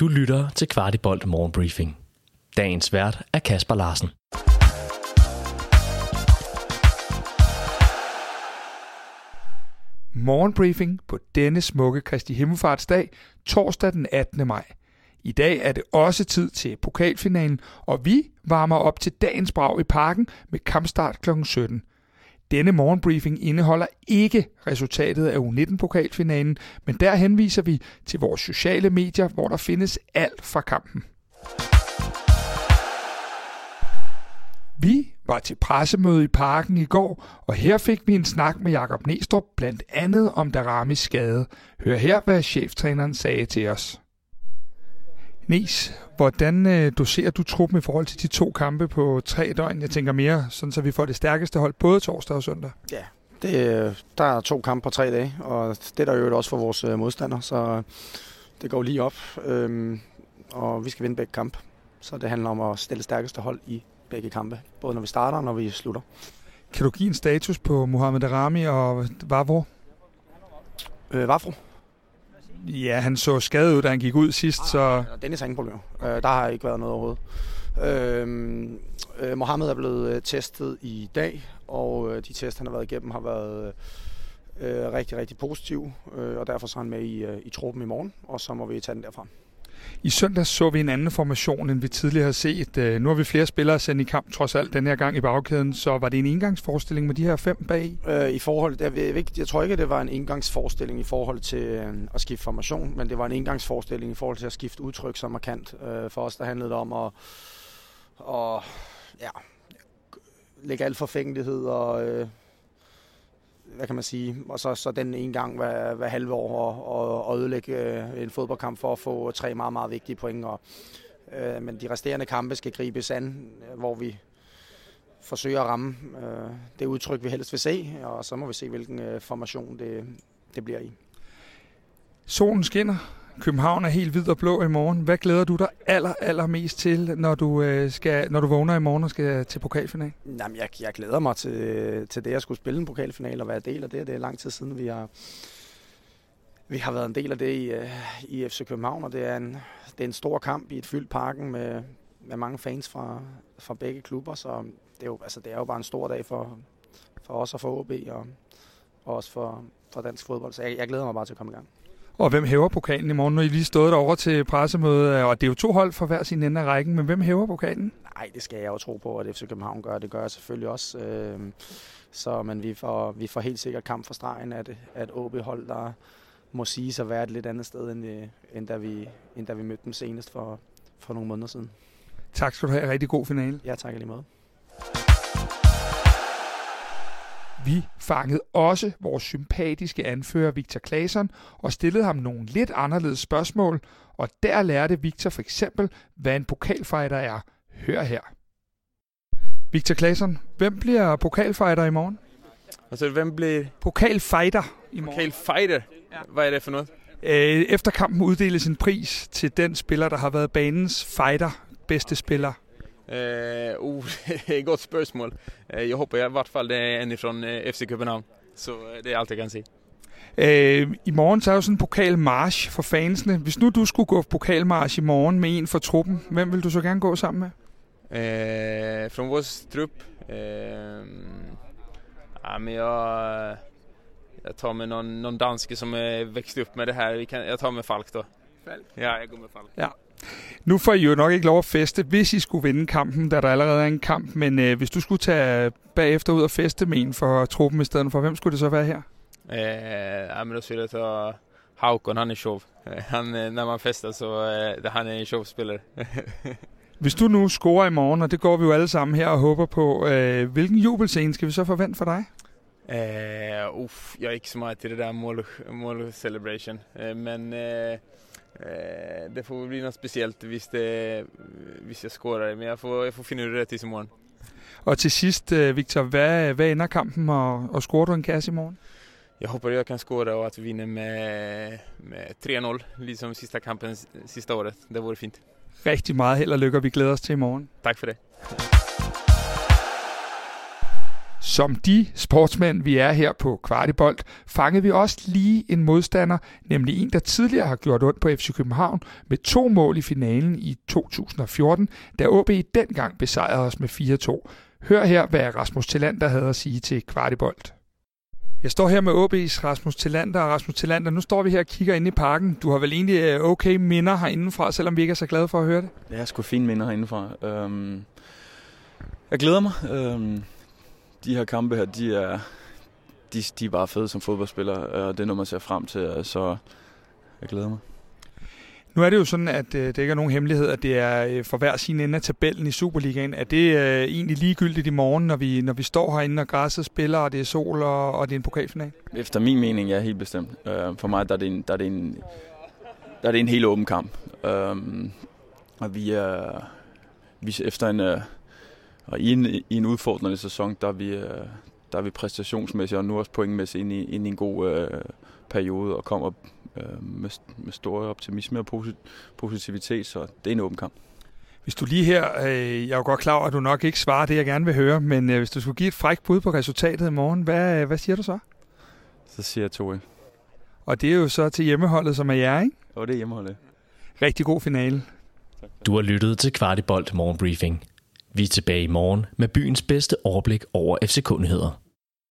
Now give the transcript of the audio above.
Du lytter til Kvartibolt Morgenbriefing. Dagens vært er Kasper Larsen. Morgenbriefing på denne smukke Kristi Himmelfartsdag, torsdag den 18. maj. I dag er det også tid til pokalfinalen, og vi varmer op til dagens brag i parken med kampstart kl. 17. Denne morgenbriefing indeholder ikke resultatet af U19-pokalfinalen, men der henviser vi til vores sociale medier, hvor der findes alt fra kampen. Vi var til pressemøde i parken i går, og her fik vi en snak med Jakob Næstrup, blandt andet om Daramis skade. Hør her, hvad cheftræneren sagde til os. Nes, hvordan øh, doserer du truppen i forhold til de to kampe på tre døgn? Jeg tænker mere, sådan så vi får det stærkeste hold både torsdag og søndag. Ja, det, der er to kampe på tre dage, og det er der jo også for vores øh, modstander, så det går lige op, øhm, og vi skal vinde begge kampe. Så det handler om at stille stærkeste hold i begge kampe, både når vi starter og når vi slutter. Kan du give en status på Mohamed Darami og Vavro? Øh, Vafro? Ja, han så skadet ud, da han gik ud sidst, så... Ja, Dennis har ingen problemer. Øh, der har ikke været noget overhovedet. Øh, øh, Mohammed er blevet øh, testet i dag, og øh, de test, han har været igennem, har været øh, rigtig, rigtig positive, øh, og derfor så er han med i, øh, i truppen i morgen, og så må vi tage den derfra. I søndag så vi en anden formation, end vi tidligere har set. Øh, nu har vi flere spillere sendt i kamp, trods alt den her gang i bagkæden. Så var det en engangsforestilling med de her fem bag? Øh, I forhold, jeg, ved, jeg tror ikke, at det var en engangsforestilling i forhold til øh, at skifte formation, men det var en engangsforestilling i forhold til at skifte udtryk så markant. Øh, for os, der handlede det om at, at ja, lægge al forfængelighed og øh, hvad kan man sige, og så, så den en gang hver, hver halve år og, og, og ødelægge øh, en fodboldkamp for at få tre meget, meget vigtige point. Og, øh, men de resterende kampe skal gribes an, øh, hvor vi forsøger at ramme øh, det udtryk, vi helst vil se, og så må vi se, hvilken øh, formation det, det bliver i. Solen skinner. København er helt hvid og blå i morgen. Hvad glæder du dig aller, aller mest til, når du, øh, skal, når du vågner i morgen og skal til pokalfinalen? Jamen, jeg, jeg glæder mig til, til det, at skulle spille en pokalfinal og være del af det. Det er lang tid siden, vi har, vi har været en del af det i, øh, i FC København, og det er, en, det er en stor kamp i et fyldt parken med, med mange fans fra, fra begge klubber, så det er, jo, altså, det er jo bare en stor dag for, for os og for OB og, og også for, for dansk fodbold, så jeg, jeg glæder mig bare til at komme i gang. Og hvem hæver pokalen i morgen? Nu er I lige stået derovre til pressemøde, og det er jo to hold for hver sin ende af rækken, men hvem hæver pokalen? Nej, det skal jeg jo tro på, at FC København gør. Det gør jeg selvfølgelig også. Øh, så, men vi får, vi får helt sikkert kamp fra stregen, at, at OB-hold, der må sige at være et lidt andet sted, end, øh, end, da, vi, end da vi mødte dem senest for, for nogle måneder siden. Tak skal du have. Rigtig god finale. Ja, tak lige måde. Vi fangede også vores sympatiske anfører Victor Claesson og stillede ham nogle lidt anderledes spørgsmål, og der lærte Victor for eksempel, hvad en pokalfighter er. Hør her. Victor Claesson, hvem bliver pokalfighter i morgen? Altså, hvem bliver Pokalfighter i morgen. pokalfighter? Hvad er det for noget? Øh, Efter kampen uddeles en pris til den spiller, der har været banens fighter, bedste spiller. Eh, oh, er godt spørgsmål. Eh, jeg håber i hvert fall det er en fra eh, FC København. Så eh, det er alt jeg kan sige. Øh, I morgen så er jo sådan en pokalmarch for fansene. Hvis nu du skulle gå pokalmarch i morgen med en fra truppen, hvem vil du så gerne gå sammen med? Eh, från vår trupp? Eh, ja, men jag, jag tar med någon, någon danske som är växt upp med det här. Vi kan, jag tar med Falk då. Falk? Ja, jeg går med Falk. Ja. Nu får I jo nok ikke lov at feste, hvis I skulle vinde kampen, da der allerede er en kamp. Men øh, hvis du skulle tage bagefter ud og feste med en for truppen i stedet for, hvem skulle det så være her? Ja, men då skulle jag ta Haukon, han är show. Eh, Han, eh, när man festar så eh, han är en showspelare. Hvis du nu scorer i morgen, og det går vi jo alle sammen her og håber på, øh, hvilken jubelscene skal vi så forvente for dig? Eh, uff, jag gick så meget til det der mål, mål celebration. Eh, men eh, eh, det får bli något speciellt hvis, det, hvis jeg scorer. Men jeg får, jeg får finde ud af det til i morgen. Og til sidst, øh, Victor, hvad, hvad ender kampen, og, og scorer du en kasse i morgen? Jeg håber jeg kan score og at vi vinner med, med 3-0, ligesom sidste kampen sidste året. Det vore fint. Rigtig meget held og lykke, og vi glæder os til i morgen. Tak for det. Som de sportsmænd, vi er her på Kvartibolt, fangede vi også lige en modstander, nemlig en, der tidligere har gjort ondt på FC København med to mål i finalen i 2014, da OB dengang besejrede os med 4-2. Hør her, hvad Rasmus Tillander havde at sige til Kvartibolt. Jeg står her med OB's Rasmus Tillander, Rasmus Tillander, nu står vi her og kigger ind i parken. Du har vel egentlig øh, okay minder herindefra, selvom vi ikke er så glade for at høre det? Jeg har sgu fine minder herindefra. Øhm, jeg glæder mig. Øhm, de her kampe her, de er, de, de er bare fede som fodboldspiller, og det er noget, man ser frem til, så jeg glæder mig. Nu er det jo sådan, at øh, det ikke er nogen hemmelighed, at det er øh, for hver sin ende af tabellen i Superligaen. Er det øh, egentlig ligegyldigt i morgen, når vi, når vi står herinde og græsset spiller, og det er sol, og, og det er en pokalfinal? Efter min mening, ja, helt bestemt. Øh, for mig der er, det en, der, er det en, der er det en helt åben kamp. Øh, og vi er, vi efter en, øh, og i en, i en udfordrende sæson, der er vi, øh, der er vi præstationsmæssigt og nu også pointmæssigt ind i, ind i en god øh, periode og kommer øh, med, med stor optimisme og positivitet, så det er en åben kamp. Hvis du lige her, øh, jeg er jo godt klar over, at du nok ikke svarer det, jeg gerne vil høre, men øh, hvis du skulle give et frækt bud på resultatet i morgen, hvad, hvad siger du så? Så siger jeg 2 Og det er jo så til hjemmeholdet, som er jer, ikke? Og det er hjemmeholdet. Rigtig god finale. Tak. Du har lyttet til Kvartibolt Morgenbriefing. Vi er tilbage i morgen med byens bedste overblik over FC-kundigheder.